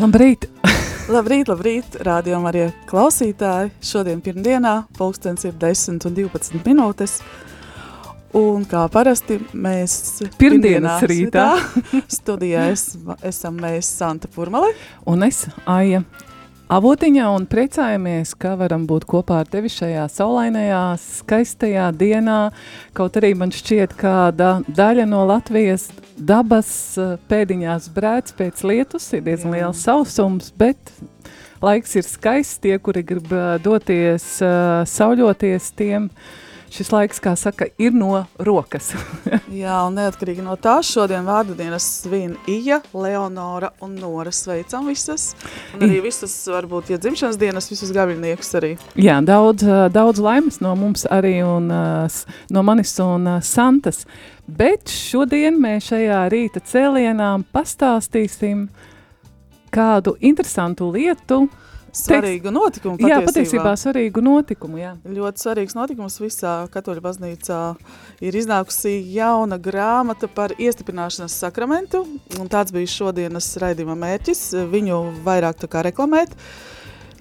Labrīt! Labrīt, labrīt, rādījumā arī klausītāji. Šodien pirmdienā pulkstens ir 10 un 12 minūtes. Un kā parasti mēs Pirmdienas rītā. studijā es, esam mēs Santa Purmale. Un es, Aija Avotiņā, un priecājamies, ka varam būt kopā ar tevi šajā saulainajā, skaistajā dienā. Kaut arī man šķiet, kāda daļa no Latvijas dabas eh, pēdiņās brēc pēc lietus, ir diezgan liels sausums, bet laiks ir skaists. Tie, kuri grib eh, doties, uh, sauļoties, tiem šis laiks, kā saka, ir no rokas. Jā, un neatkarīgi no tā, šodien vārdu dienas svin Ija, Leonora un Nora. Sveicam visas. Un arī visas, varbūt, ja dzimšanas dienas, visus gaviļniekus arī. Jā, daudz, daudz laimes no mums arī un no manis un Santas. Bet šodien mēs šajā rīta cēlienā pastāstīsim kādu interesantu lietu, Svarīgu notikumu patiesībā. Jā, patiesībā svarīgu notikumu, jā. Ļoti svarīgs notikums visā katoļu baznīcā ir iznākusi jauna grāmata par iestiprināšanas sakramentu, tāds bija šodienas raidījuma mērķis, viņu vairāk tā kā reklamēt,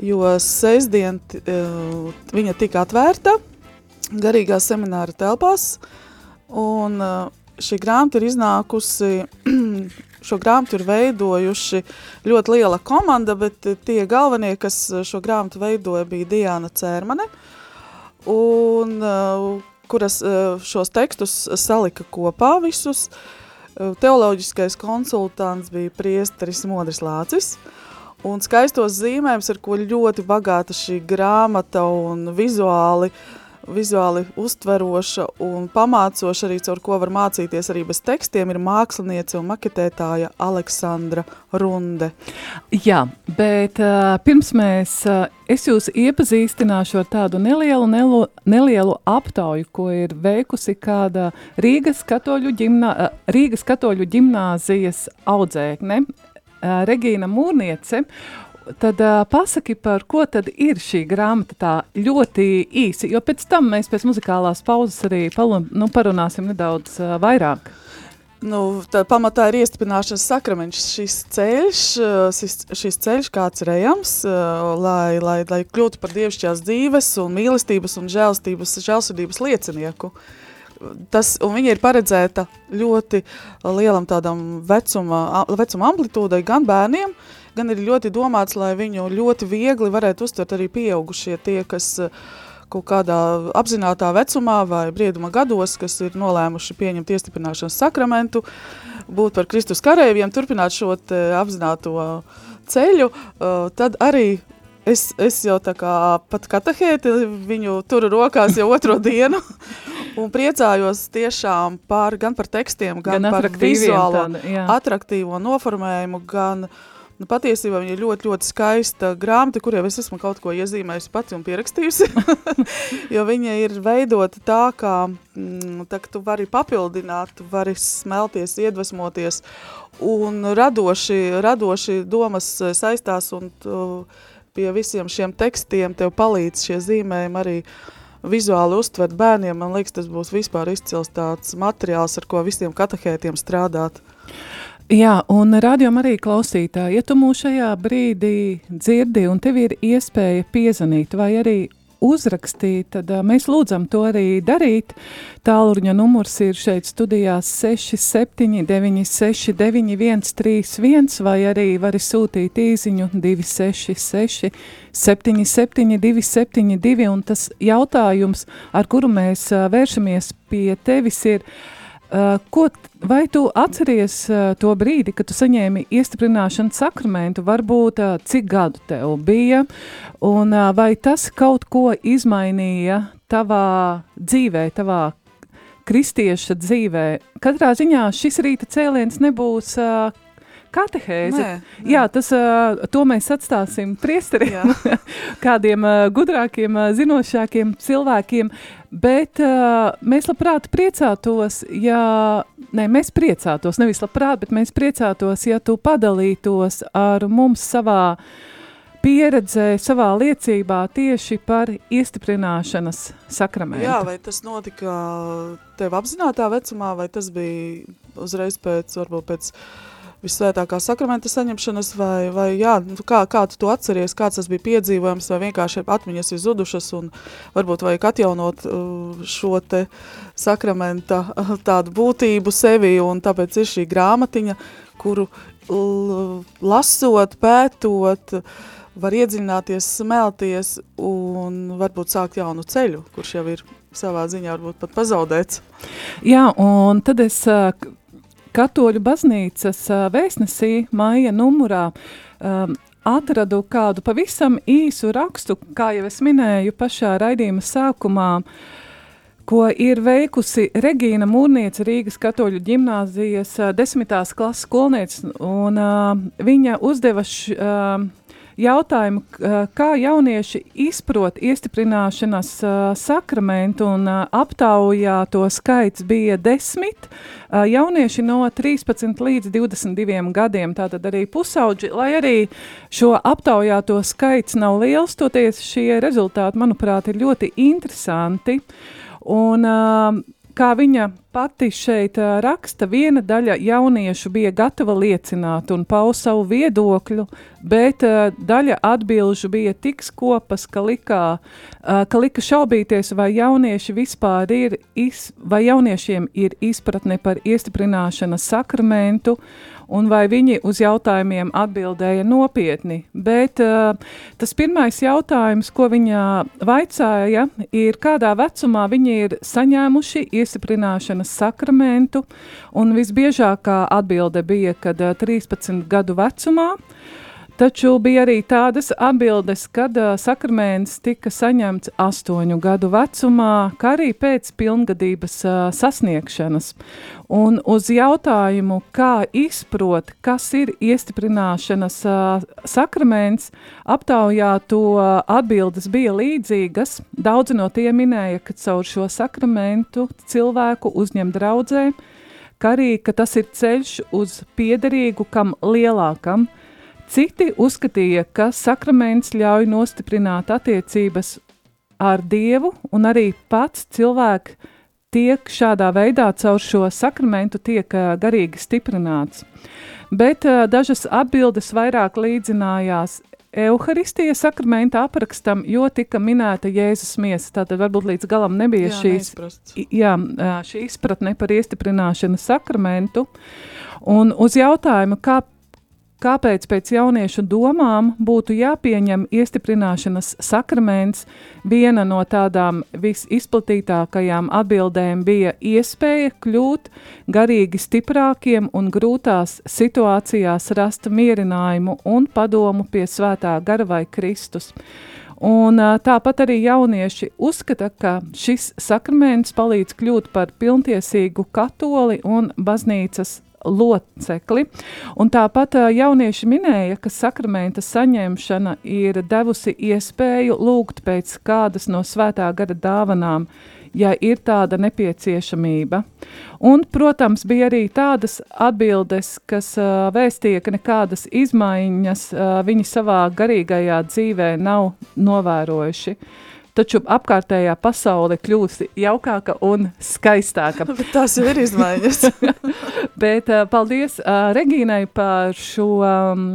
jo sestdien uh, viņa tika atvērta garīgā semināra telpās, un uh, šī grāmata ir iznākusi šo grāmatu ir veidojuši ļoti liela komanda, bet tie galvenie, kas šo grāmatu veidoja, bija Diana Cērmane, un, kuras šos tekstus salika kopā visus. Teoloģiskais konsultants bija priesteris Modris Lācis, un skaistos zīmējums, ar ko ļoti bagāta šī grāmata un vizuāli uh, vizuāli uztveroša un pamācoša arī, caur ko var mācīties arī bez tekstiem, ir māksliniece un maketētāja Aleksandra Runde. Jā, bet uh, pirms mēs, uh, es jūs iepazīstināšu ar tādu nelielu, nelu, nelielu aptauju, ko ir veikusi kāda Rīgas katoļu, ģimnā, uh, Rīgas katoļu ģimnāzijas audzēkne, uh, Regīna Mūrniece, tad uh, pasaki, par ko tad ir šī grāmata tā ļoti īsi, jo pēc tam mēs pēc muzikālās pauzes arī palu, nu, parunāsim nedaudz uh, vairāk. Nu, tā pamatā ir iestiprināšanas sakraments, šis ceļš, šis, šis ceļš kāds ir ejams, lai, lai, lai kļūtu par dievišķās dzīves un mīlestības un žēlstības, žēlsirdības liecinieku. Tas, un viņa ir paredzēta ļoti lielam tādam vecuma, vecuma amplitūdai gan bērniem, uh, gan ir ļoti domāts, lai viņu ļoti viegli varētu uztvert arī pieaugušie tie, kas eh, kaut kādā apzinātā vecumā vai brieduma gados, kas ir nolēmuši pieņemt iestiprināšanas sakramentu, būt par Kristus karēviem, turpināt šo apzināto ceļu, eh, tad arī es, es jau tā kā pat katahēti viņu turu rokās jau otro dienu un priecājos tiešām par, gan par tekstiem, gan, gan par vizuālo, tāda, atraktīvo noformējumu, gan uh, Nu, patiesībā viņa ir ļoti, ļoti skaista grāmata, kur jau es esmu kaut ko iezīmējusi pati un pierakstījusi. jo viņa ir veidota tā, kā mm, tā, ka tu vari papildināt, tu vari smelties, iedvesmoties un radoši, radoši domas saistās un tu, pie visiem šiem tekstiem tev palīdz šie zīmējumi arī vizuāli uztvert bērniem. Man liekas, tas būs vispār izcils tāds materiāls, ar ko visiem katahētiem strādāt. Jā, un rādījumā arī klausītāji, ja tu mūs šajā brīdī dzirdi un tev ir iespēja piezvanīt vai arī uzrakstīt, tad uh, mēs lūdzam to arī darīt. Tālruņa numurs ir šeit studijās 679 131 vai arī vari sūtīt īziņu 266 77 272 un tas jautājums, ar kuru mēs uh, vēršamies pie tevis ir, ko, vai tu atceries uh, to brīdi, kad tu saņēmi iestiprināšanas sakramentu, varbūt uh, cik gadu tev bija, un vai tas kaut ko izmainīja tavā dzīvē, tavā kristieša dzīvē? Katrā ziņā šis rīta cēliens nebūs katehēze. Nē, nē. Jā, tas, uh, to mēs atstāsim priesteriem, kādiem uh, gudrākiem, uh, zinošākiem cilvēkiem, bet uh, mēs labprāt priecātos, ja, ne, mēs priecātos, nevis labprāt, bet mēs priecātos, ja tu padalītos ar mums savā pieredzē, savā liecībā tieši par iestiprināšanas sakramentu. Jā, vai tas notika tev apzinātā vecumā, vai tas bija uzreiz pēc, varbūt pēc visvētākā sakramenta saņemšanas, vai, vai jā, nu, kā, kā tu to atceries, kāds tas bija piedzīvojums, vai vienkārši atmiņas ir zudušas, un varbūt vajag atjaunot uh, šo te sakramenta uh, tādu būtību sevi, un tāpēc ir šī grāmatiņa, kuru l- lasot, pētot, var iedziļināties, smelties un varbūt sākt jaunu ceļu, kurš jau ir savā ziņā varbūt pat pazaudēts. Jā, un tad es katoļu baznīcas vēstnesī māja numurā um, atradu kādu pavisam īsu rakstu, kā jau es minēju pašā raidījuma sākumā, ko ir veikusi Regīna Mūrniece Rīgas katoļu ģimnāzijas desmitās klases skolniece, un uh, viņa uzdeva š, uh, jautājumu, kā jaunieši izprot iestiprināšanas sakramentu, un aptaujā to skaits bija desmit jaunieši no 13 līdz 22 gadiem, tātad arī pusauģi, lai arī šo aptaujāto skaits nav liels, toties šie rezultāti, manuprāt, ir ļoti interesanti, un ā, kā viņa pati šeit raksta, viena daļa jauniešu bija gatava liecināt un paust savu viedokļu, bet daļa atbilžu bija tik skopas, ka, likā, ā, ka lika šaubīties, vai jaunieši vispār ir, iz, vai jauniešiem ir izpratne par iestiprināšanas sakramentu, un vai viņi uz jautājumiem atbildēja nopietni. Bet uh, tas pirmais jautājums, ko viņa vaicāja, ir kādā vecumā viņi ir saņēmuši iestiprināšanas sakramentu, un visbiežākā atbilde bija, kad uh, 13 gadu vecumā, Taču bija arī tādas atbildes, kad uh, sakraments tika saņemts astoņu gadu vecumā, kā arī pēc pilngadības uh, sasniegšanas. Un uz jautājumu, kā izprot, kas ir iestiprināšanas uh, sakraments, aptaujā to uh, atbildes bija līdzīgas. Daudzi no tiem minēja, ka caur šo sakramentu cilvēku uzņem draudzē, kā arī, ka tas ir ceļš uz piederīgu kam lielākam, Citi uzskatīja, ka sakraments ļauj nostiprināt attiecības ar Dievu, un arī pats cilvēks tiek šādā veidā caur šo sakramentu tiek garīgi stiprināts. Bet dažas atbildes vairāk līdzinājās Euharistijas sakramenta aprakstam, jo tika minēta Jēzus miesa. Tātad varbūt līdz galam nebija Jā, šīs, neizprasts. jā, šī izpratne par iestiprināšanas sakramentu. Un uz jautājumu, kā Kāpēc pēc jauniešu domām būtu jāpieņem iestiprināšanas sakraments? Viena no tādām visizplatītākajām atbildēm bija iespēja kļūt garīgi stiprākiem un grūtās situācijās rast mierinājumu un padomu pie svētā gara vai Kristus. Un, tāpat arī jaunieši uzskata, ka šis sakraments palīdz kļūt par pilntiesīgu katoli un baznīcas locekli. Un tāpat jaunieši minēja, ka sakramenta saņemšana ir devusi iespēju lūgt pēc kādas no svētā gara dāvanām, ja ir tāda nepieciešamība. Un, protams, bija arī tādas atbildes, kas uh, vēstīja, ka nekādas izmaiņas uh, viņi savā garīgajā dzīvē nav novērojuši. Taču apkārtējā pasaule kļūst jaukāka un skaistāka. Tās jau ir izmaiņas. Bet uh, paldies uh, Regīnai par šo, um,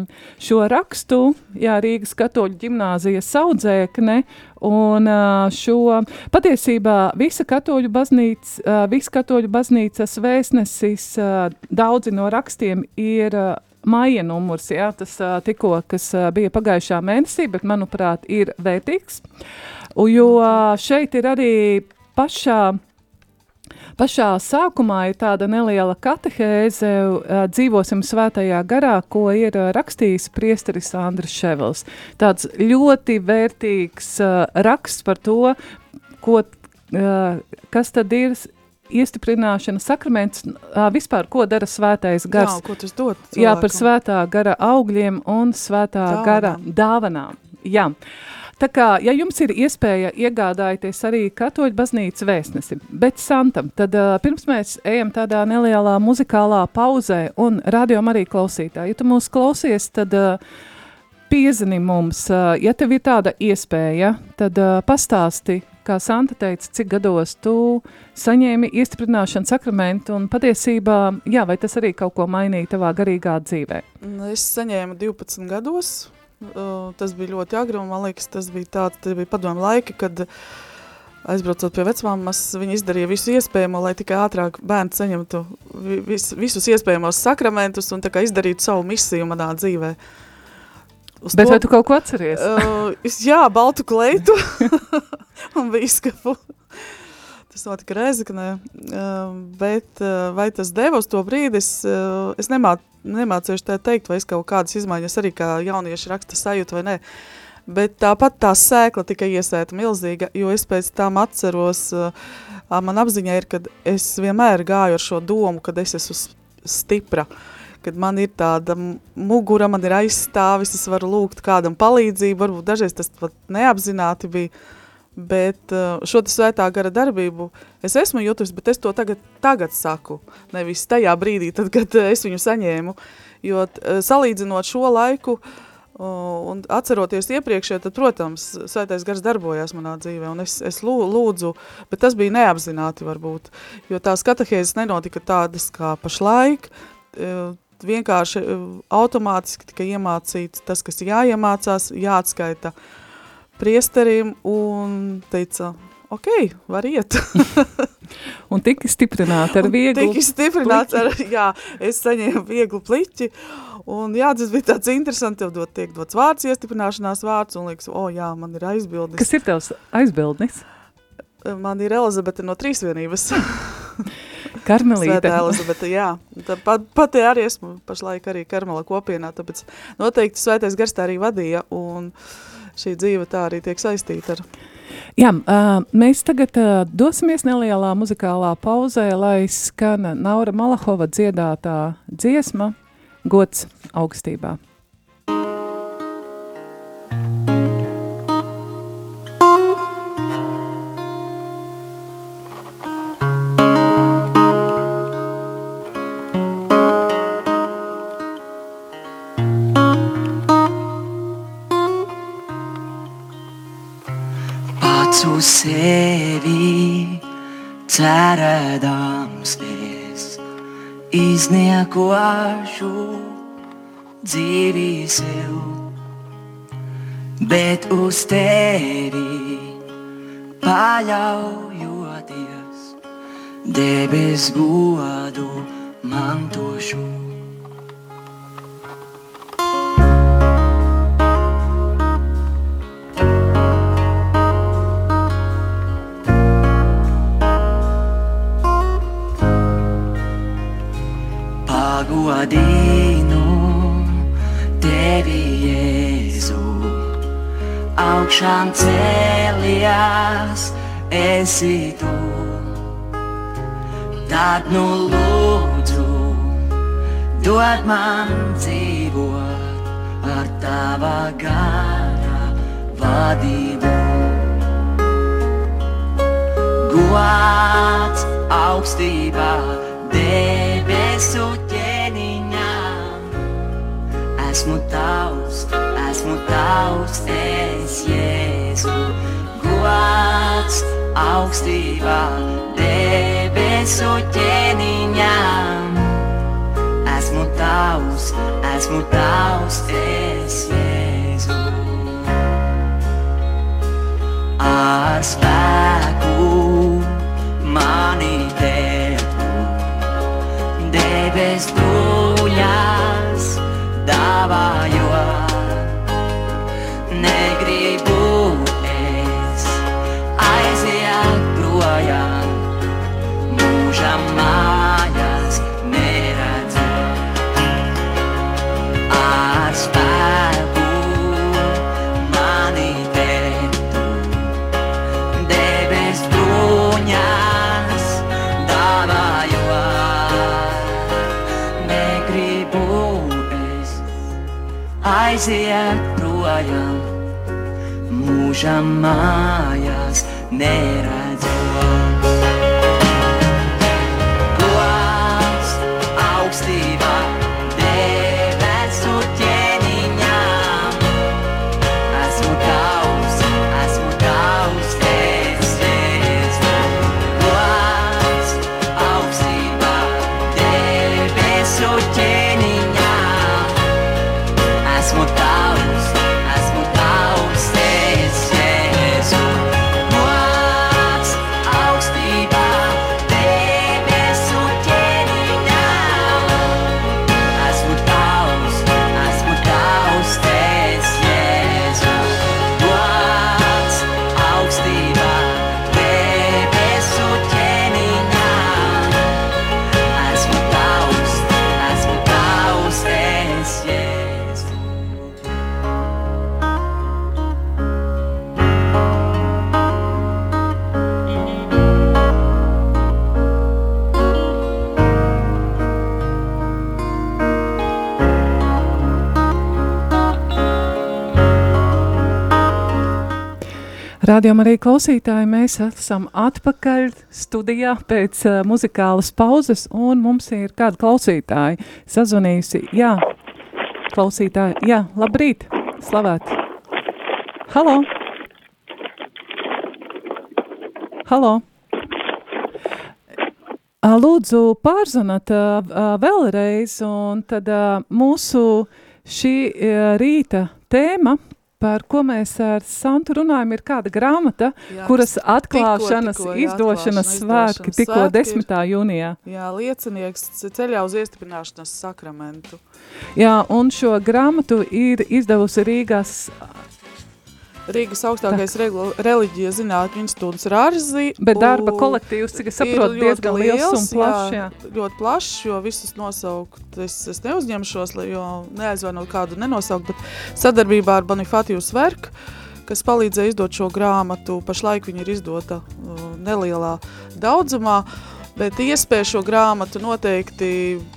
šo rakstu. Jā, Rīgas katoļu ģimnāzijas audzēkne. Un uh, šo patiesībā visa katoļu baznīca, uh, visa katoļu baznīcas vēstnesis, uh, daudzi no rakstiem ir uh, maija numurs, jā, tas uh, tikko, kas uh, bija pagājušā mēnesī, bet manuprāt ir vērtīgs. U, Jo uh, šeit ir arī pašā Pašā sākumā ir tāda neliela katehēze, dzīvosim svētajā garā, ko ir rakstījis priesteris Andris Ševels. Tāds ļoti vērtīgs raksts par to, ko, kas tad ir iestiprināšana, sakraments, vispār, ko dara svētais gars. Jā, ko tas dod cilvēkam? Jā, par svētā gara augļiem un svētā Dāvanām. gara dāvanām. Jā. Tā kā, ja jums ir iespēja iegādāties arī katoļu baznīcas vēstnesi, bet Santam, tad uh, pirms mēs ejam tādā nelielā muzikālā pauzē un rādījām arī klausītāji. Ja tu mūs klausies, tad uh, piezini mums, uh, ja tev ir tāda iespēja, tad uh, pastāsti, kā Santa teica, cik gados tu saņēmi iestiprināšanu sakramentu un patiesībā, jā, vai tas arī kaut ko mainīja tavā garīgā dzīvē? Nu, Es saņēmu 12 gados. Uh, tas bija ļoti agri, un man liekas, tas bija tāds, tie bija padomu laiki, kad aizbraucot pie vecmāmas, viņa izdarīja visu iespējamo, lai tikai ātrāk bērns saņemtu vi- vis, visus iespējamos sakramentus un tā kā izdarītu savu misiju manā dzīvē. Uz Bet vai tu kaut ko atceries? Uh, es- jā, baltu kleitu un bīskapu. Tas notika Reizeknē, uh, bet uh, vai tas deva uz to brīdi, es, uh, es nemā, nemācīšu tā teikt, vai es kaut kādas izmaiņas arī kā jaunieši raksta sajūtu vai nē. Bet tāpat tā sēkla tika iesēta milzīga, jo es pēc tam atceros, uh, man apziņā ir, kad es vienmēr gāju ar šo domu, kad es esmu stipra, kad man ir tāda mugura, man ir aizstāvis, es varu lūgt kādam palīdzību, varbūt dažreiz tas pat neapzināti bija, bet uh, šo svētā gara darbību es esmu jutusi, bet es to tagad, tagad saku, nevis tajā brīdī, tad, kad uh, es viņu saņēmu, jo uh, salīdzinot šo laiku, un atceroties iepriekšējo, tad, protams, svētais gars darbojās manā dzīvē, un es, es lū- lūdzu, bet tas bija neapzināti varbūt, jo tās katehēzes nenotika tādas kā pašlaik, vienkārši uh, automātiski tika iemācīts tas, kas jāiemācās, jāatskaita priesterim, un teica, ok, var iet. Un tika stiprināta ar vieglu. Tika stiprināts ar, jā, es saņēmu vieglu pliķi, un jā, tas bija tāds interesanti, tev dot, tiek dots vārds, iestiprināšanās vārds, un liekas, o jā, man ir aizbildnis. Kas ir tavs aizbildnis? Man ir Elizabete no trīsvienības. Karmelīte. Svētā Elizabete, jā. Tā pat, pati arī esmu pašlaik arī Karmela kopienā, tāpēc noteikti svētais gars tā arī vadīja, un šī dzīve tā arī tiek saistīta ar Jā, mēs tagad dosimies nelielā muzikālā pauzē, lai skan Naura Malahova dziedātā dziesma Gods augstībā. Cerēdams es izniekošu dzīvi sev, bet uz tevi paļaujoties, debes godu mantošu. Augšām cēlies esi tu, tad nu lūdzu, dod man dzīvot ar tava gara vadību. Gods augstībā debesu ķēniņām. Esmu tavs, esmu tavs, es Jēzu. Gods augstībā debesu ķēniņām. Esmu tavs, esmu tavs, es Jēzu. Ar spēku mūžam mājās neredzot. Rādījumā arī klausītāji, mēs esam atpakaļ studijā pēc uh, muzikālas pauzes, un mums ir kāda klausītāja sazvanījusi. Jā, klausītāji, jā, labrīt, slavēt. Halo! Halo! Lūdzu, pārzvanāt ā, ā, vēlreiz, un tad ā, mūsu šī ā, rīta tēma, par ko mēs ar Santu runājam, ir kāda grāmata, Jā, kuras atklāšanas, tikko, jā, izdošanas atklāšana, svētki izdošanas tikko svētki ir- 10. jūnijā. Jā, liecinieks ceļā uz iestiprināšanas sakramentu. Jā, un šo grāmatu ir izdevusi Rīgas Rīgas augstākais regla- reliģijas zinātņu institūts Rārzi. Bet darba kolektīvs, cik es saprotu, diezgan liels un plašs, jā. Ļoti plašs, jo visus nosaukt es, es neuzņemšos, lai- jo neaizvainot kādu nenosaukt, bet sadarbībā ar Bonifatiju Sverku, kas palīdzēja izdot šo grāmatu, pašlaik viņa ir izdota uh, nelielā daudzumā, bet iespēja šo grāmatu noteikti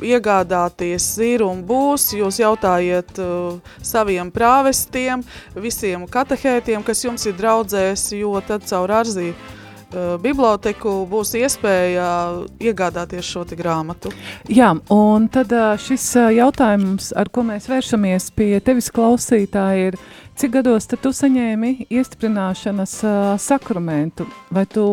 iegādāties ir un būs. Jūs jautājiet uh, saviem prāvestiem, visiem katehētiem, kas jums ir draudzēs, jo tad caur arzī uh, biblioteku būs iespēja iegādāties šo grāmatu. Jā, un tad ā, šis ā, jautājums, ar ko mēs vēršamies pie tevis klausītāji, ir, cik gados tu saņēmi iestiprināšanas ā, sakramentu? Vai tu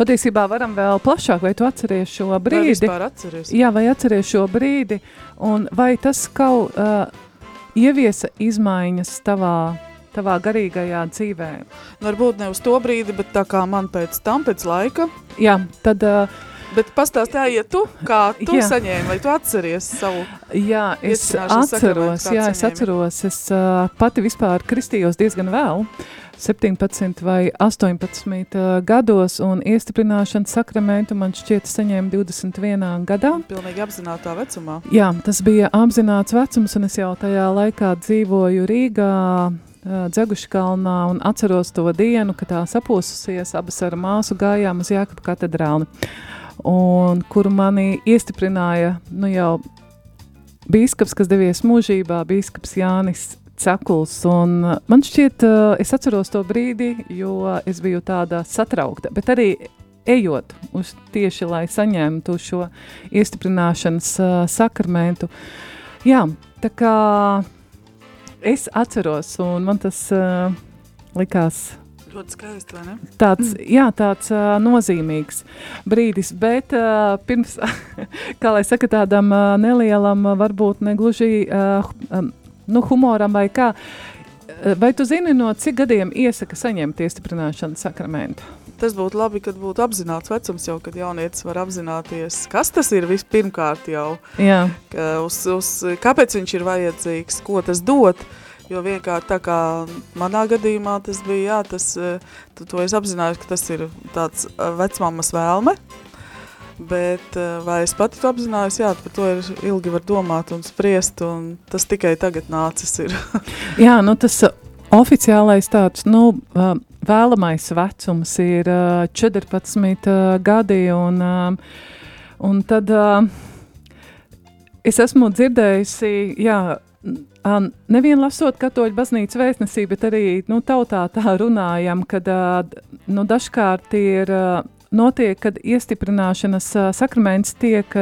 patiesībā varam vēl plašāk, vai tu atceries šo brīdi? atceries? Jā, vai atceries šo brīdi, un vai tas kaut uh, ieviesa izmaiņas tavā, tavā garīgajā dzīvē? Nu, Varbūt ne uz to brīdi, bet tā kā man pēc tam, pēc laika. Jā, tad uh, Bet pastāstīja, tu, kā tu Jā. saņēmi, vai tu atceries savu Jā, es atceros, sakramentu jā, kāds es saņēmi? atceros, es uh, pati vispār kristījos diezgan vēl, 17 vai 18 uh, gados, un iestiprināšanas sakramentu man šķiet saņēma 21 gadā. pilnīgi apzinātā vecumā. Jā, tas bija apzināts vecums, un es jau tajā laikā dzīvoju Rīgā, uh, Dzeguškalnā, un atceros to dienu, kad tā sapūsusies, abas ar māsu gājām uz Jākapa katedrāli, un kuru mani iestiprināja, nu jau bīskaps, kas devies mūžībā, bīskaps Jānis Cekuls, un uh, man šķiet, uh, es atceros to brīdi, jo es biju tāda satraukta, bet arī ejot uz tieši, lai saņemtu šo iestiprināšanas uh, sakramentu. Jā, tā kā es atceros, un man tas uh, likās Ļoti skaisti, vai ne? tāds, jā, tāds uh, nozīmīgs brīdis, bet uh, pirms, kā lai saka, tādam uh, nelielam, uh, varbūt negluži uh, um, nu, humoram vai kā, uh, vai tu zini, no cik gadiem iesaka saņemt iestiprināšanas sakramentu? Tas būtu labi, kad būtu apzināts vecums jau, kad jaunietis var apzināties, kas tas ir vispirmkārt jau, Jā, ka uz, uz, kāpēc viņš ir vajadzīgs, ko tas dod. Jo vienkārši tā kā manā gadījumā tas bija, jā, tas, eh, tu to es apzinājos, ka tas ir tāds eh, vecmāmas vēlme, bet eh, vai es pati to apzinājos, jā, par to ir ilgi var domāt un spriest, un tas tikai tagad nācis ir. jā nu tas uh, oficiālais tāds, nu, uh, vēlamais vecums ir uh, 14 uh, gadi, un, un tad es esmu dzirdējusi, jā, um, nevien lasot katoļu baznīcas vēstnesī, bet arī nu, tautā tā runājam, kad uh, nu, dažkārt ir uh, notiek, kad iestiprināšanas sakraments tiek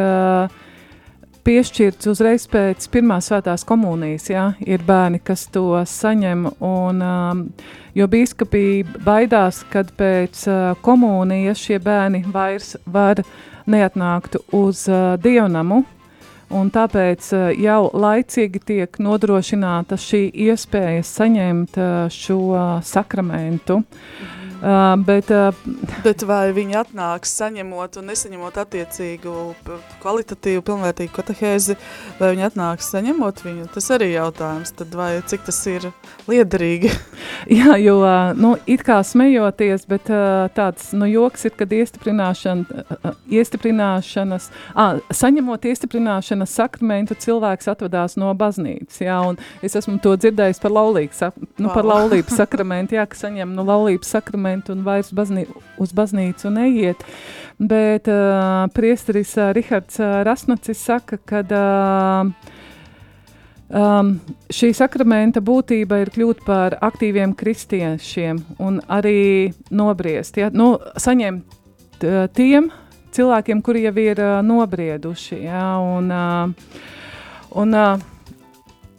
piešķirts uzreiz pēc pirmās svētās komunijas. Ja? Ir bērni, kas to saņem, un, um, jo bīskapī baidās, kad pēc uh, komunijas šie bērni vairs var neatnākt uz uh, dievnamu, un tāpēc uh, jau laicīgi tiek nodrošināta šī iespēja saņemt uh, šo sakramentu. Mhm. Uh, bet, uh, bet vai viņi atnāks saņemot un nesaņemot attiecīgu kvalitatīvu, pilnvērtīgu katehēzi, vai viņi atnāks saņemot viņu, tas arī jautājums, tad vai cik tas ir liederīgi? Jā, jo, uh, nu, it kā smejoties, bet uh, tāds, nu, joks ir, kad iestiprināšana, uh, iestiprināšanas, ah, saņemot iestiprināšanas sakramentu, cilvēks atvadās no baznīcas, jā, un es esmu to dzirdējis par laulību, nu, par laulību sakramentu, jā, ka saņem, nu, laulības sakramentu, un vairs baznī, uz baznīcu neiet. Bet uh, priesteris uh, Rihards uh, Rasnacis saka, ka uh, um, šī sakramenta būtība ir kļūt par aktīviem kristiešiem un arī nobriest, ja? nu, saņemt uh, tiem cilvēkiem, kuri jau ir uh, nobrieduši. Ja? Un, uh, un, uh,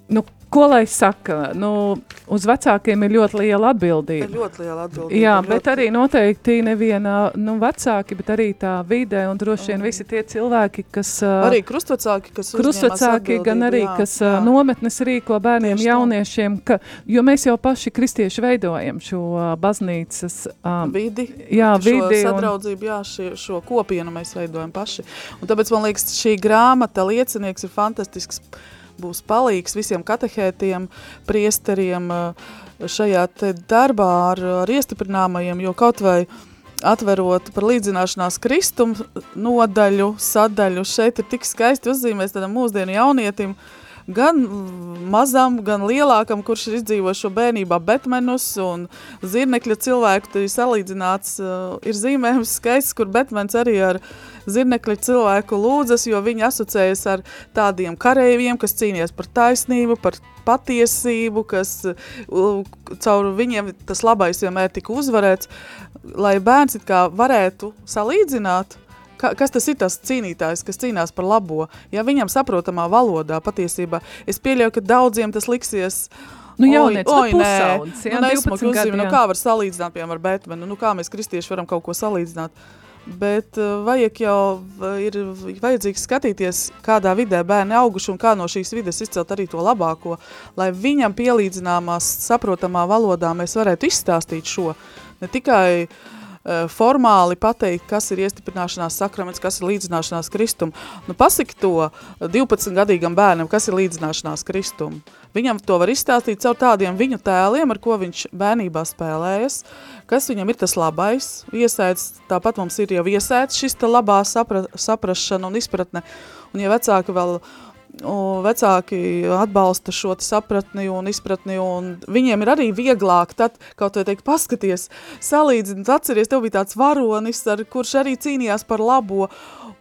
nu, Ko lai saka? Nu, uz vecākiem ir ļoti liela atbildība. Ir ļoti liela atbildība. Jā, bet ļoti... arī noteikti neviena nu, vecāki, bet arī tā vide un droši vien visi tie cilvēki, kas... Arī krustvecāki, kas Krustvecāki, gan arī, jā, kas jā. nometnes rīko bērniem, Tieši jauniešiem, ka, jo mēs jau paši kristieši veidojam šo baznīcas... Um, vidi. Jā, vidi. Šo sadraudzību, un... jā, šie, šo kopienu mēs veidojam paši. Un tāpēc man liekas, šī grāmata liecinieks ir fantastisks būs palīgs visiem katehētiem, priesteriem eh, šajā darbā ar, ar iestiprināmajiem, jo kaut vai atverot par līdzināšanās kristumu nodaļu, sadaļu, šeit ir tik skaisti uzzīmēs tādam mūsdienu jaunietim, gan mazam, gan lielākam, kurš ir izdzīvojis šo bērnībā Betmenus un zirnekļa cilvēku, tad ir salīdzināts, uh, ir zīmējums skaists, kur Betmens arī ar zirnekļa cilvēku lūdzas, jo viņi asociējas ar tādiem kareiviem, kas cīnījās par taisnību, par patiesību, kas caur viņiem tas labais vienmēr tika uzvarēts, lai bērns it kā varētu salīdzināt, Ka, kas tas ir tas cīnītājs, kas cīnās par labo? Ja viņam saprotamā valodā patiesībā, es pieļauju, ka daudziem tas liksies, Nu, jaunieci, oi, nu, pusauds, jā, nu, nesmuki uzzīme, nu, kā var salīdzināt, piemēram, ar Batmanu, nu, kā mēs kristieši varam kaut ko salīdzināt. Bet uh, vajag jau ir vajadzīgs skatīties, kādā vidē bērni auguši un kā no šīs vides izcelt arī to labāko, lai viņam pielīdzināmās saprotamā valodā mēs varētu izstāstīt šo. Ne tikai uh, Eh, formāli pateikt, kas ir iestiprināšanās sakraments, kas ir līdzināšanās kristum. Nu, pasaki to 12-gadīgam bērnam, kas ir līdzināšanās kristum. Viņam to var izstāstīt caur tādiem viņu tēliem, ar ko viņš bērnībā spēlējas, kas viņam ir tas labais, iesēdz, tāpat mums ir jau iesēdz šis labā sapra, saprašana un izpratne, un ja vecāki vēl uh, vecāki atbalsta šo sapratni un izpratni, un viņiem ir arī vieglāk tad, kaut vai teikt, paskaties, salīdzināt, atceries, tev bija tāds varonis, ar, kurš arī cīnījās par labo,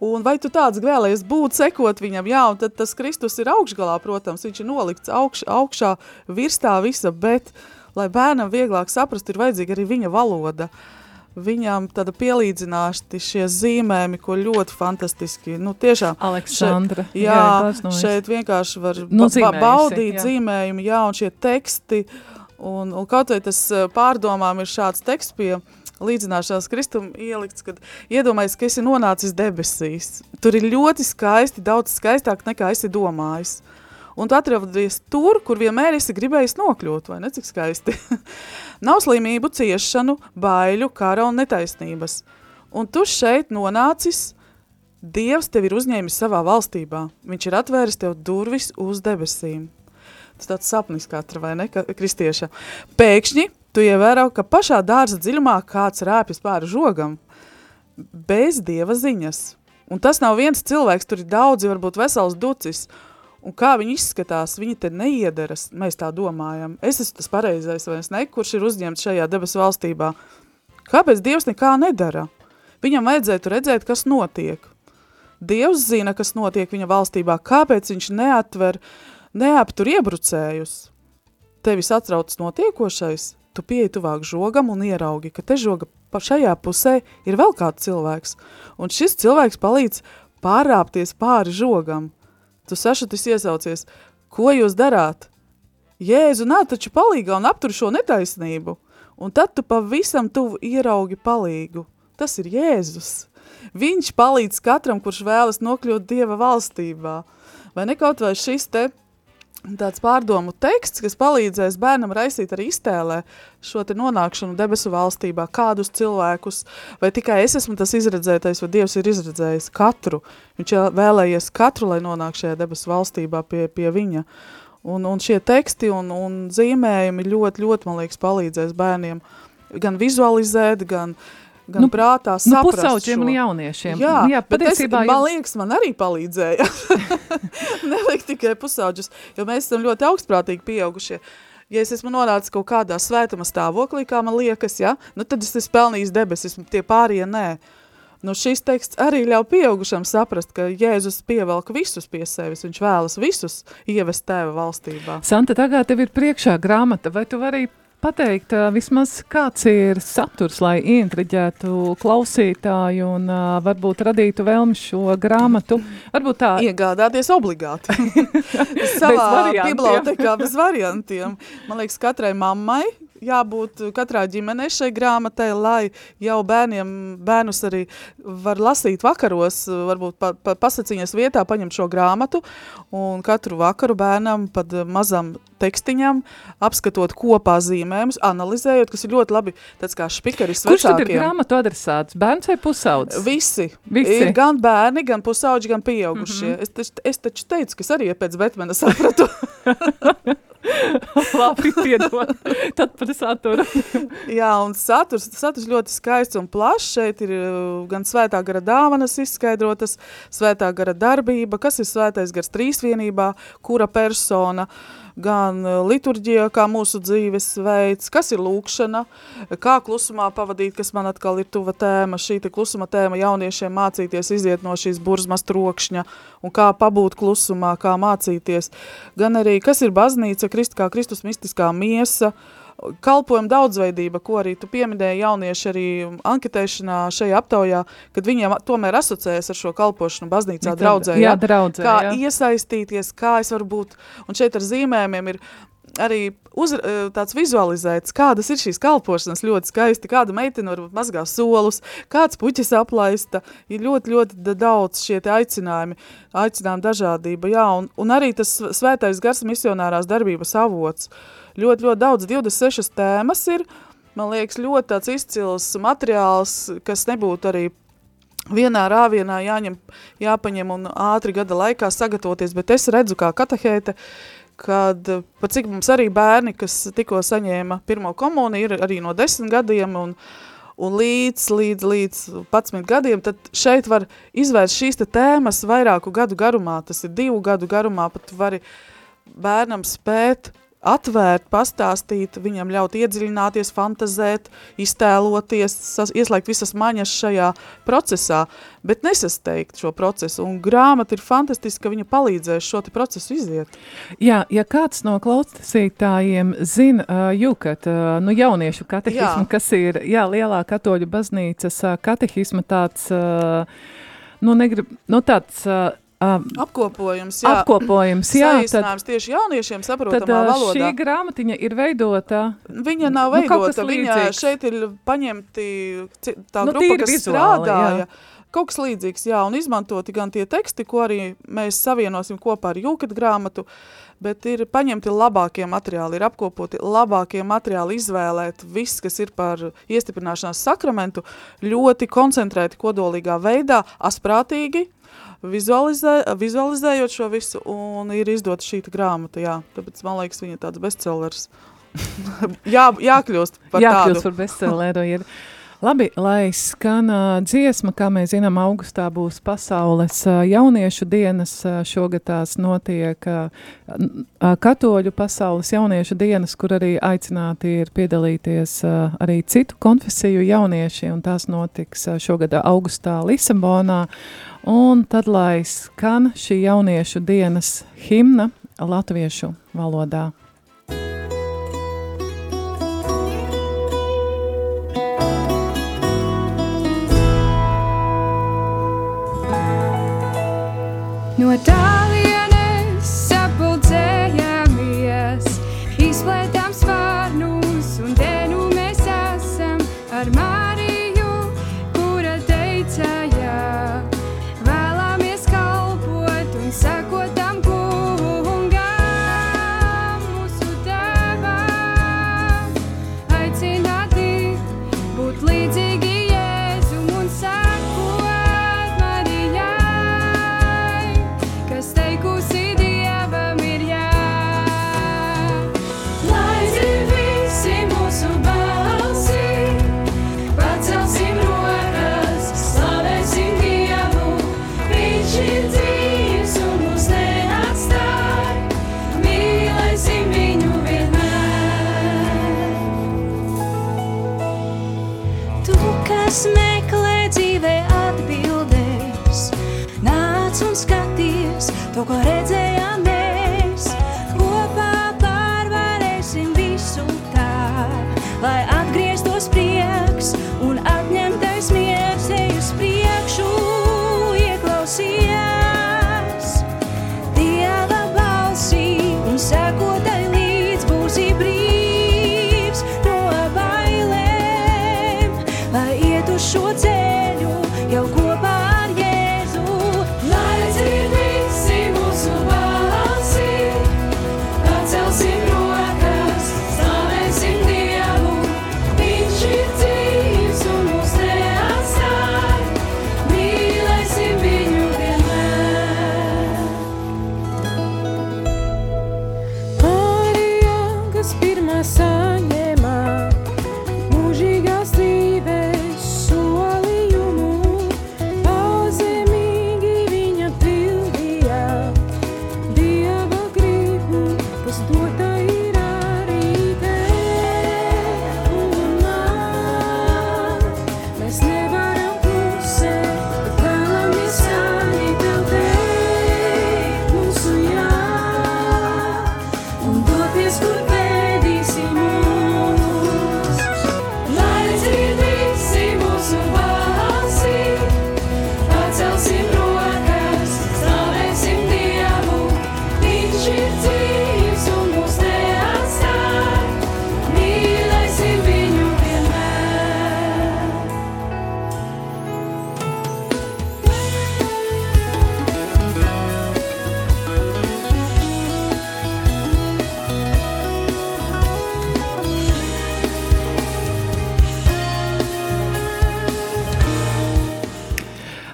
un vai tu tāds vēlējies būt, sekot viņam, jā, un tad tas Kristus ir augšgalā, protams, viņš ir nolikts augš, augšā virs tā visa, bet, lai bērnam vieglāk saprast, ir vajadzīga arī viņa valoda. Uh, viņam tāda pielīdzināšti šie zīmējumi, ko ļoti fantastiski, nu tiešām. Aleksandra. Šeit, jā, jā šeit vienkārši var nu, ba baudīt jā. zīmējumi, jā, un šie teksti, un, un kaut vai tas eh, pārdomām ir šāds teksts pie līdzināšanās Kristum ielikts, kad iedomājies, ka esi nonācis debesīs. Tur ir ļoti skaisti, daudz skaistāk nekā esi domājis. Un tu atradies tur, kur vienmēr esi gribējis nokļūt, vai ne, cik skaisti? Nav slimību, ciešanu, baiļu, kara un netaisnības. Un tu šeit nonācis, Dievs tevi ir uzņēmis savā valstībā. Viņš ir atvēris tev durvis uz debesīm. Tas tāds sapnis katra, vai ne, kristieša. Pēkšņi tu ievēro, ka pašā dārza dziļumā kāds rēpjas pāri žogam, bez Dieva ziņas. Un tas nav viens cilvēks, tur ir daudzi, varbūt vesels ducis, Un kā viņi izskatās, viņi te neiederas, mēs tā domājam. Es esmu tas pareizais, vai es ne, kurš ir uzņemts šajā debesu valstībā. Kāpēc Dievs nekā nedara? Viņam vajadzētu redzēt, kas notiek. Dievs zina, kas notiek viņa valstībā. Kāpēc viņš neatver neaptur iebrucējus. Tevi satrauc notiekošais, tu pieeji tuvāk žogam un ieraugi, ka te žoga šajā pusē ir vēl kāds cilvēks. Un šis cilvēks palīdz pārāpties pāri žogam. Tu sašutis iesaucies, ko jūs darāt? Jēzu nāk taču palīgā un aptur šo netaisnību. Un tad tu pavisam tuvu ieraugi palīgu. Tas ir Jēzus. Viņš palīdz katram, kurš vēlas nokļūt Dieva valstībā. Vai ne kaut vai šis te tāds pārdomu teksts, kas palīdzēs bērnam raisīt arī iztēlē šo nonākšanu debesu valstībā, kādus cilvēkus, vai tikai es esmu tas izredzētais, vai Dievs ir izredzējis katru. Viņš vēlējies katru, lai nonāk šajā debesu valstībā pie, pie viņa. Un, un šie teksti un, un zīmējumi ļoti, ļoti, man liekas, palīdzēs bērniem gan vizualizēt, gan, gan nu, prātā saprast nu, pusauģiem un jauniešiem. Jā, jā patiesībā, es, man liekas, man arī palīdzēja. Nevajag tikai pusauģus, jo mēs esam ļoti augstprātīgi pieaugušie. Ja es esmu nonācis kaut kādā svētuma stāvoklī, kā man liekas, ja, nu tad es esmu pelnījis debesis, tie pārējie nē. Nu, šis teksts arī ļauj pieaugušam saprast, ka Jēzus pievelk visus pie sevis, viņš vēlas visus ievest tēva valstībā. Santa, tagad tev ir priekšā grāmata, vai tu vari pateikt, vismaz kāds ir saturs, lai ieintriģētu klausītāju un uh, varbūt radītu vēlmi šo grāmatu? Varbūt tā. Iegādāties obligāti. Savā bibliotekā bez variantiem. Man liekas, katrai mammai jābūt katrā ģimenē šai grāmatai, lai jau bērniem, bērnus arī var lasīt vakaros, varbūt pa, pa, pasaciņas vietā paņemt šo grāmatu un katru vakaru bērnam pat mazam tekstiņam, apskatot kopā zīmējumus, analizējot, kas ir ļoti labi, tāds kā špikeris Kurš vecākiem. tad ir grāmatu adresāts? Bērns vai pusaudzis? Visi. Visi. Ir gan bērni, gan pusauģi, gan pieaugušie. Mm -hmm. es, taču, es taču teicu, ka es arī pēc Betmena sapratu. Labi, piedod. Tad par saturu. Jā, un saturs, saturs ļoti skaists un plašs. Šeit ir uh, gan svētā gara dāvanas izskaidrotas, svētā gara darbība, kas ir svētais gars trīsvienībā, kura persona, gan uh, liturģija, kā mūsu dzīves veids, kas ir lūkšana, kā klusumā pavadīt, kas man atkal ir tuva tēma, šī te klusuma tēma jauniešiem mācīties iziet no šīs burzmas trokšņa un kā pabūt klusumā, kā mācīties, gan arī, kas ir baznīca, Krist, kā Kristus mistiskā miesa, kalpojuma daudzveidība, ko arī tu pieminēji jaunieši arī anketēšanā šajā aptaujā, kad viņiem tomēr asociējas ar šo kalpošanu baznīcā draudzē. Jā, draudzē, kā jā. iesaistīties, kā es varu būt, un šeit ar zīmējumiem ir arī uz, tāds vizualizēts, kādas ir šīs kalpošanas ļoti skaisti, kāda meitene varbūt mazgā solus, kāds puķis aplaista, ir ļoti, ļoti daudz šie te aicinājumi, aicinājumi dažādība, jā, un, un arī tas svētais gars misionārās darbības avots. Ļoti, ļoti daudz, 26 tēmas ir, man liekas, ļoti tāds izcils materiāls, kas nebūtu arī vienā rāvienā jāņem, jāpaņem un ātri gada laikā sagatavoties, bet es redzu kā katahēte, uh, kad pat cik mums arī bērni, kas tikko saņēma pirmo komunu, ir arī no desmit gadiem un, un līdz, līdz, līdz 11 gadiem, tad šeit var izvērst šīs te tēmas vairāku gadu garumā, tas ir divu gadu garumā, pat vari bērnam spēt atvērt, pastāstīt, viņam ļaut iedziļināties, fantazēt, iztēloties, ieslēgt visas maņas šajā procesā, bet nesasteigt šo procesu. Un grāmata ir fantastiska, ka viņa palīdzēs šo procesu iziet. Jā, ja kāds no klausītājiem zina, uh, jūkat, uh, nu jauniešu katehismu, jā. kas ir, jā, lielā katoļu baznīcas uh, katehisma tāds, uh, nu negrib, nu tāds, uh, Um, apkopojums, jā. Apkopojums, jā. Tad, tieši jauniešiem saprotamā tad, valodā. Šī grāmatiņa ir veidota. Viņa nav nu, veidota, viņa šeit ir paņemti tā nu, grupa, kas vizuāli, strādāja. Jā. Kaut kas līdzīgs, jā, un izmantoti gan tie teksti, ko arī mēs savienosim kopā ar jūkat grāmatu, bet ir paņemti labākie materiāli, ir apkopoti labākie materiāli, izvēlēt viss, kas ir par iestiprināšanās sakramentu, ļoti koncentrēti kodolīgā veidā, asprātīgi, vizualizē, vizualizējot šo visu, un ir izdota šī grāmata, jā. Tāpēc, man liekas, viņa ir tāds bestsellers. jā, jākļūst par jākļūst tādu. par bestselleru. Labi, lai skan uh, dziesma, kā mēs zinām, augustā būs pasaules uh, jauniešu dienas. Uh, šogad tās notiek uh, uh, katoļu pasaules jauniešu dienas, kur arī aicināti ir piedalīties uh, arī citu konfesiju jaunieši, un tās notiks uh, šogad augustā Lisabonā. Un tad, lai skan šī jauniešu dienas himna, latviešu valodā. No tālienes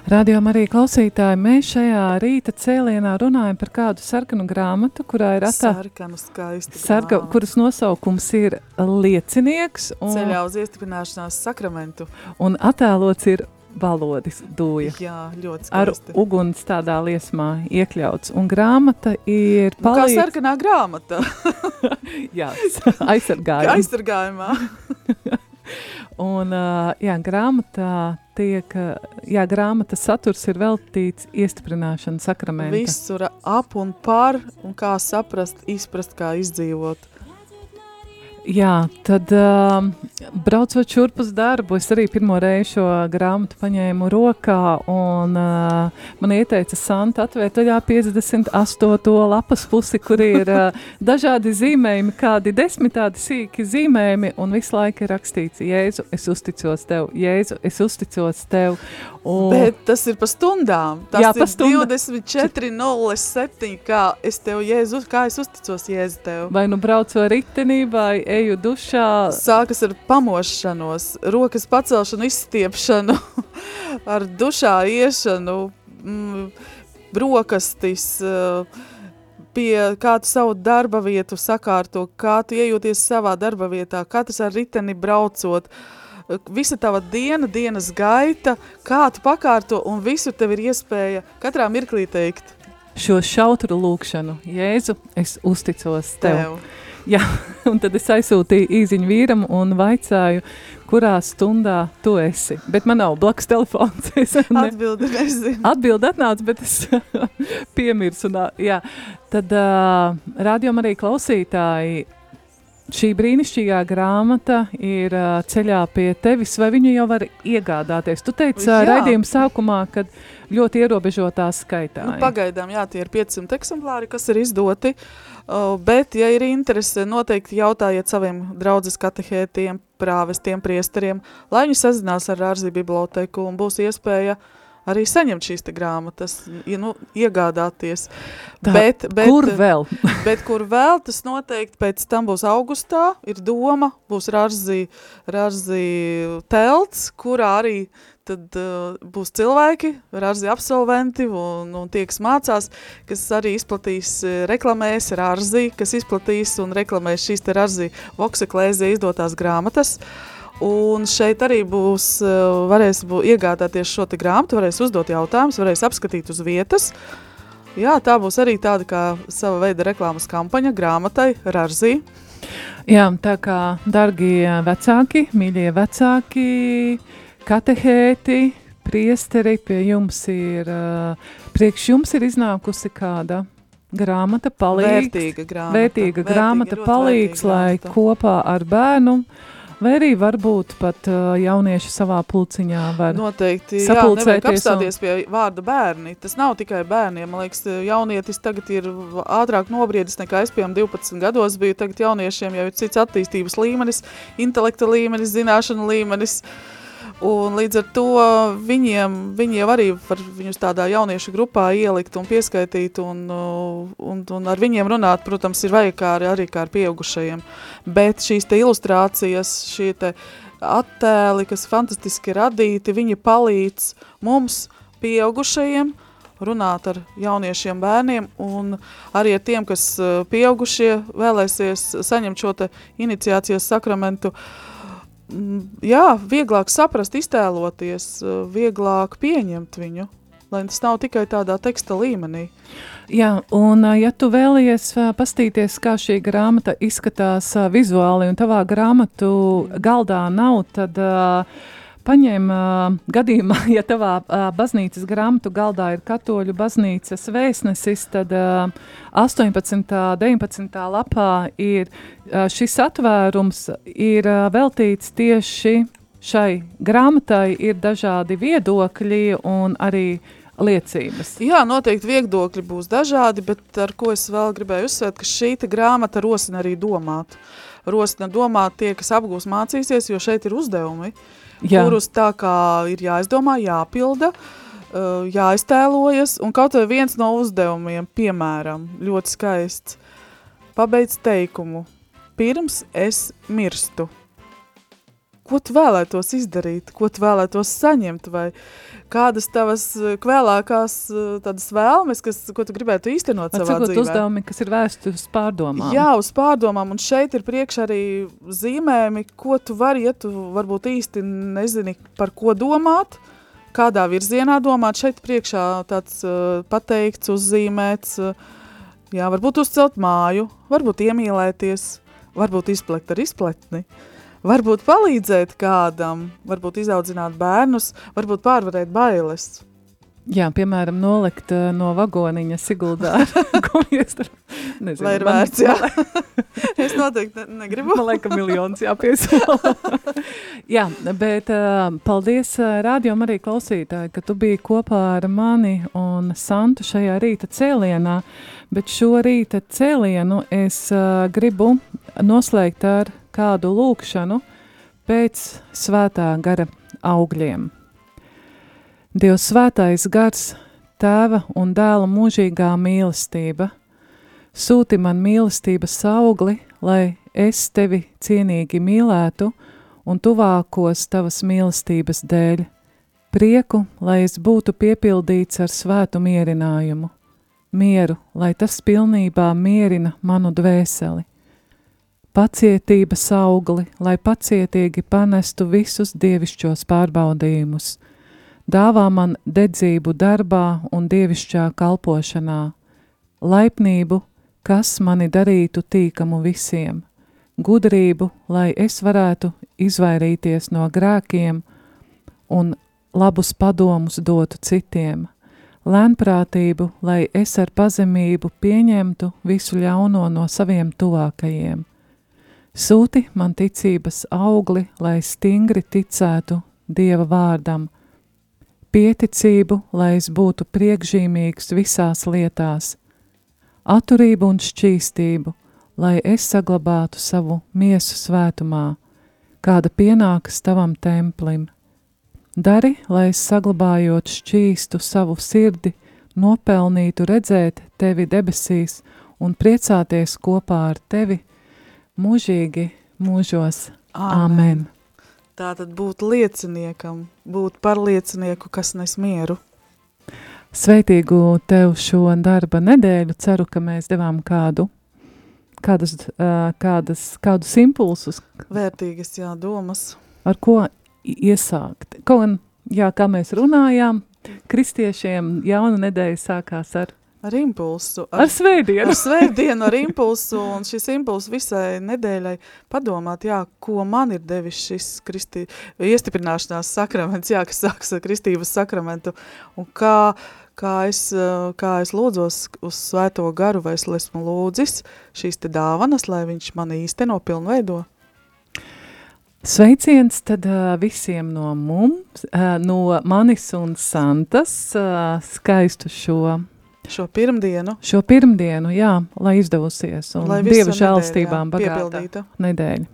Radio arī klausītāji, mēs šajā rīta cēlienā runājam par kādu sarkanu grāmatu, kurā ir skaistu sarka, kuras nosaukums ir liecinieks, un, Ceļā uz iestiprināšanās sakramentu. un attēlots ir valodis dūja. Jā, ļoti Ar skaisti. uguns tādā liesmā iekļauts. Un grāmata ir Nu, kā palīdz... sarkanā grāmata. Jā, aizsargājuma. Aizsargājumā. Un, jā, grāmatā tiek, jā, grāmatas saturs ir veltīts iestiprināšanas sakramentam. Visur ap un par, un kā saprast, izprast, kā izdzīvot. Jā, tad uh, braucot šurp uz darbu, es arī pirmo reizi šo grāmatu paņēmu rokā, un uh, man ieteica Santa atvērt vaļā 58. lapas pusi, kur ir uh, dažādi zīmējumi, kādi desmit tādi sīki zīmējumi, un visu laiku ir rakstīts, Jēzu, es uzticos tev, Jēzu, es uzticos tev. Un, Bet tas ir pa stundām. Tas Jā, ir pa stunda- 24.07. Kā es tev, Jēzus, kā es uzticos Jēzu tev. vai nu braucu ar ritenī, vai eju dušā, Sākas ar pamošanos, rokas pacelšanu, izstiepšanu, ar dušā iešanu, mm, brokastis, eh, pie kā tu savu darba vietu sakārto, kā tu iejūties savā darba vietā, katrs ar riteni braucot, eh, visa tava diena, dienas gaita, kā tu pakārto, un visu tev ir iespēja katrā mirklī teikt šo šautru lūkšanu, Jēzu, es uzticos tev. tev. Jā, un tad es aizsūtīju īziņu vīram un vaicāju, kurā stundā tu esi. Bet man nav blakus telefons. Es ne, Atbildi nezinu. atbildi atnāca, bet es piemirsu. un, Jā. Tad uh, rādījumam arī klausītāji. Šī brīnišķīgā grāmata ir uh, ceļā pie tevis, vai viņu jau var iegādāties? Tu teici uh, raidījuma sākumā, ka ļoti ierobežotā skaitā. Nu, pagaidām, jā, tie ir 500 eksemplāri, kas ir izdoti. Uh, bet, ja ir interese, noteikti jautājiet saviem draudzes katehētiem, prāvestiem, priesteriem, lai viņi sazinās ar Rārzi biblioteku un būs iespēja arī saņemt šīs grāmatas, ja, nu, iegādāties. Tā, bet, bet, kur vēl? bet kur vēl, tas noteikti pēc tam būs augustā, ir doma, būs Rārzi, Rārzi telts, kurā arī tad uh, būs cilvēki, rārzi absolventi un, un tie, kas mācās, kas arī izplatīs, uh, reklamēs rārzi, kas izplatīs un reklamēs šīs te rārzi vokseklēzē izdotās grāmatas. Un šeit arī būs, uh, varēs bū, iegādāties šo te grāmatu, varēs uzdot jautājumus, varēs apskatīt uz vietas. Jā, tā būs arī tāda kā sava veida reklāmas kampaņa grāmatai Rarzī. Jā, tā kā, dargie vecāki, mīļie vecāki, katehēti, priesteri, pie jums ir, uh, priekš jums ir iznākusi kāda grāmata, palīgs, Vērtīga grāmata. vērtīga grāmata, ļoti palīgs, vērtīga lai grāmata. kopā ar bērnu, vai arī varbūt pat uh, jaunieši savā pulciņā var Noteikti, sapulcēties un- apstāties pie vārda bērni. Tas nav tikai bērniem. Man liekas, jaunietis tagad ir ātrāk nobriedis nekā es, piemēram, 12 gados biju. Tagad jauniešiem jau ir cits attīstības līmenis, intelekta līmenis, zināšanu līmenis. Un līdz ar to viņiem, viņi jau arī var viņus tādā jauniešu grupā ielikt un pieskaitīt un, uh, un, un ar viņiem runāt, protams, ir vajag kā ar, arī kā ar pieaugušajiem. Bet šīs te ilustrācijas, šie te attēli, kas fantastiski radīti, viņi palīdz mums, pieaugušajiem, runāt ar jauniešiem bērniem un arī ar tiem, kas uh, pieaugušie vēlēsies saņemt šo te iniciācijas sakramentu. Mm, Jā, vieglāk saprast, iztēloties, uh, vieglāk pieņemt viņu, lai tas nav tikai tādā teksta līmenī. Jā, un ā, ja tu vēlies ā, pastīties, kā šī grāmata izskatās vizuāli, un tavā grāmatu galdā nav, tad uh, paņem uh, gadījumā, ja tavā uh, baznīcas grāmatu galdā ir katoļu baznīcas vēstnesis, tad uh, 18. 19. lapā ir uh, šis atvērums ir uh, veltīts tieši šai grāmatai, ir dažādi viedokļi un arī liecības. Jā, noteikti viedokļi būs dažādi, bet ar ko es vēl gribēju uzsvērt, ka šī grāmata rosina arī domāt. Rosina domāt tie, kas apgūs mācīsies, jo šeit ir uzdevumi, Jā. kurus tā kā ir jāizdomā, jāpilda, uh, jāiztēlojas, un kaut vai viens no uzdevumiem, piemēram, ļoti skaists, pabeidz teikumu, pirms es mirstu. Ko tu vēlētos izdarīt, ko tu vēlētos saņemt, vai kādas tavas eh, kvēlākās eh, tādas vēlmes, kas, ko tu gribētu īstenot Var savā dzīvē? uzdevumi, kas ir vērsti uz pārdomām. Jā, uz pārdomām, un šeit ir priekš arī zīmējumi, ko tu vari, ja tu varbūt īsti nezini, par ko domāt, kādā virzienā domāt. Šeit priekšā tāds uh, pateikts, uzzīmēts, uh, jā, varbūt uzcelt māju, varbūt iemīlēties, varbūt izplekt ar izpletni. Varbūt palīdzēt kādam, varbūt izaudzināt bērnus, varbūt pārvarēt bailes. Jā, piemēram, nolikt uh, no vagoniņa Siguldā ar gumijas. Nezinu, Vai ir man- vērts, jā? es noteikti ne, negribu. Man liekas, miljons jāpiesola. jā, bet uh, paldies uh, rādījumam arī klausītāji, ka tu biji kopā ar mani un Santu šajā rīta cēlienā, bet šo rīta cēlienu es gribu noslēgt ar kādu lūkšanu pēc svētā gara augļiem. Dievs svētais gars, tēva un dēla mūžīgā mīlestība, sūti man mīlestības augli, lai es tevi cienīgi mīlētu un tuvākos tavas mīlestības dēļ, prieku, lai es būtu piepildīts ar svētu mierinājumu, mieru, lai tas pilnībā mierina manu dvēseli, pacietības augli, lai pacietīgi panestu visus dievišķos pārbaudījumus, dāvā man dedzību darbā un dievišķā kalpošanā, laipnību, kas mani darītu tīkamu visiem, gudrību, lai es varētu izvairīties no grēkiem un labus padomus dotu citiem, lēnprātību, lai es ar pazemību pieņemtu visu ļauno no saviem tuvākajiem. Sūti man ticības augli, lai stingri ticētu Dieva vārdam, pieticību, lai es būtu priekšzīmīgs visās lietās, atturību un šķīstību, lai es saglabātu savu miesu svētumā, kāda pienākas tavam templim. Dari, lai es saglabājot šķīstu savu sirdi, nopelnītu redzēt tevi debesīs un priecāties kopā ar tevi mūžīgi mūžos. Āmen! Tā tad būt lieciniekam, būt par liecinieku, kas nes mieru. Sveitīgu tev šo darba nedēļu. Ceru, ka mēs devām kādu, kādas, kādas, kādus impulsus. Vērtīgas, jā, domas. Ar ko iesākt? Kaut gan, jā, kā mēs runājām, kristiešiem jauna nedēļa sākās ar Ar impulsu. Ar svētdienu. Ar svētdienu, ar impulsu, un šis impulss visai nedēļai padomāt, jā, ko man ir devis šis kristi, iestiprināšanās sakraments, jā, kas sāks ar kristības sakramentu, un kā, kā, es, kā es lūdzos uz svēto garu, vai es esmu lūdzis šīs te dāvanas, lai viņš mani īsteno pilnveido. Sveiciens tad uh, visiem no mums, uh, no manis un Santas, uh, skaistu šo Šo pirmdienu. Šo pirmdienu, jā, lai izdevusies. Un lai Dieva žēlstībām bagāta nedēļa.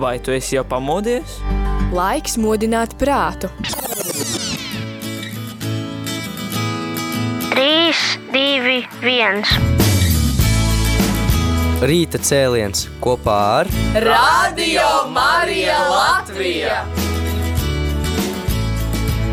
Vai tu esi jau pamodies? Laiks modināt prātu. 3, 2, 1. Rīta cēliens kopā ar Radio Marija Latvija!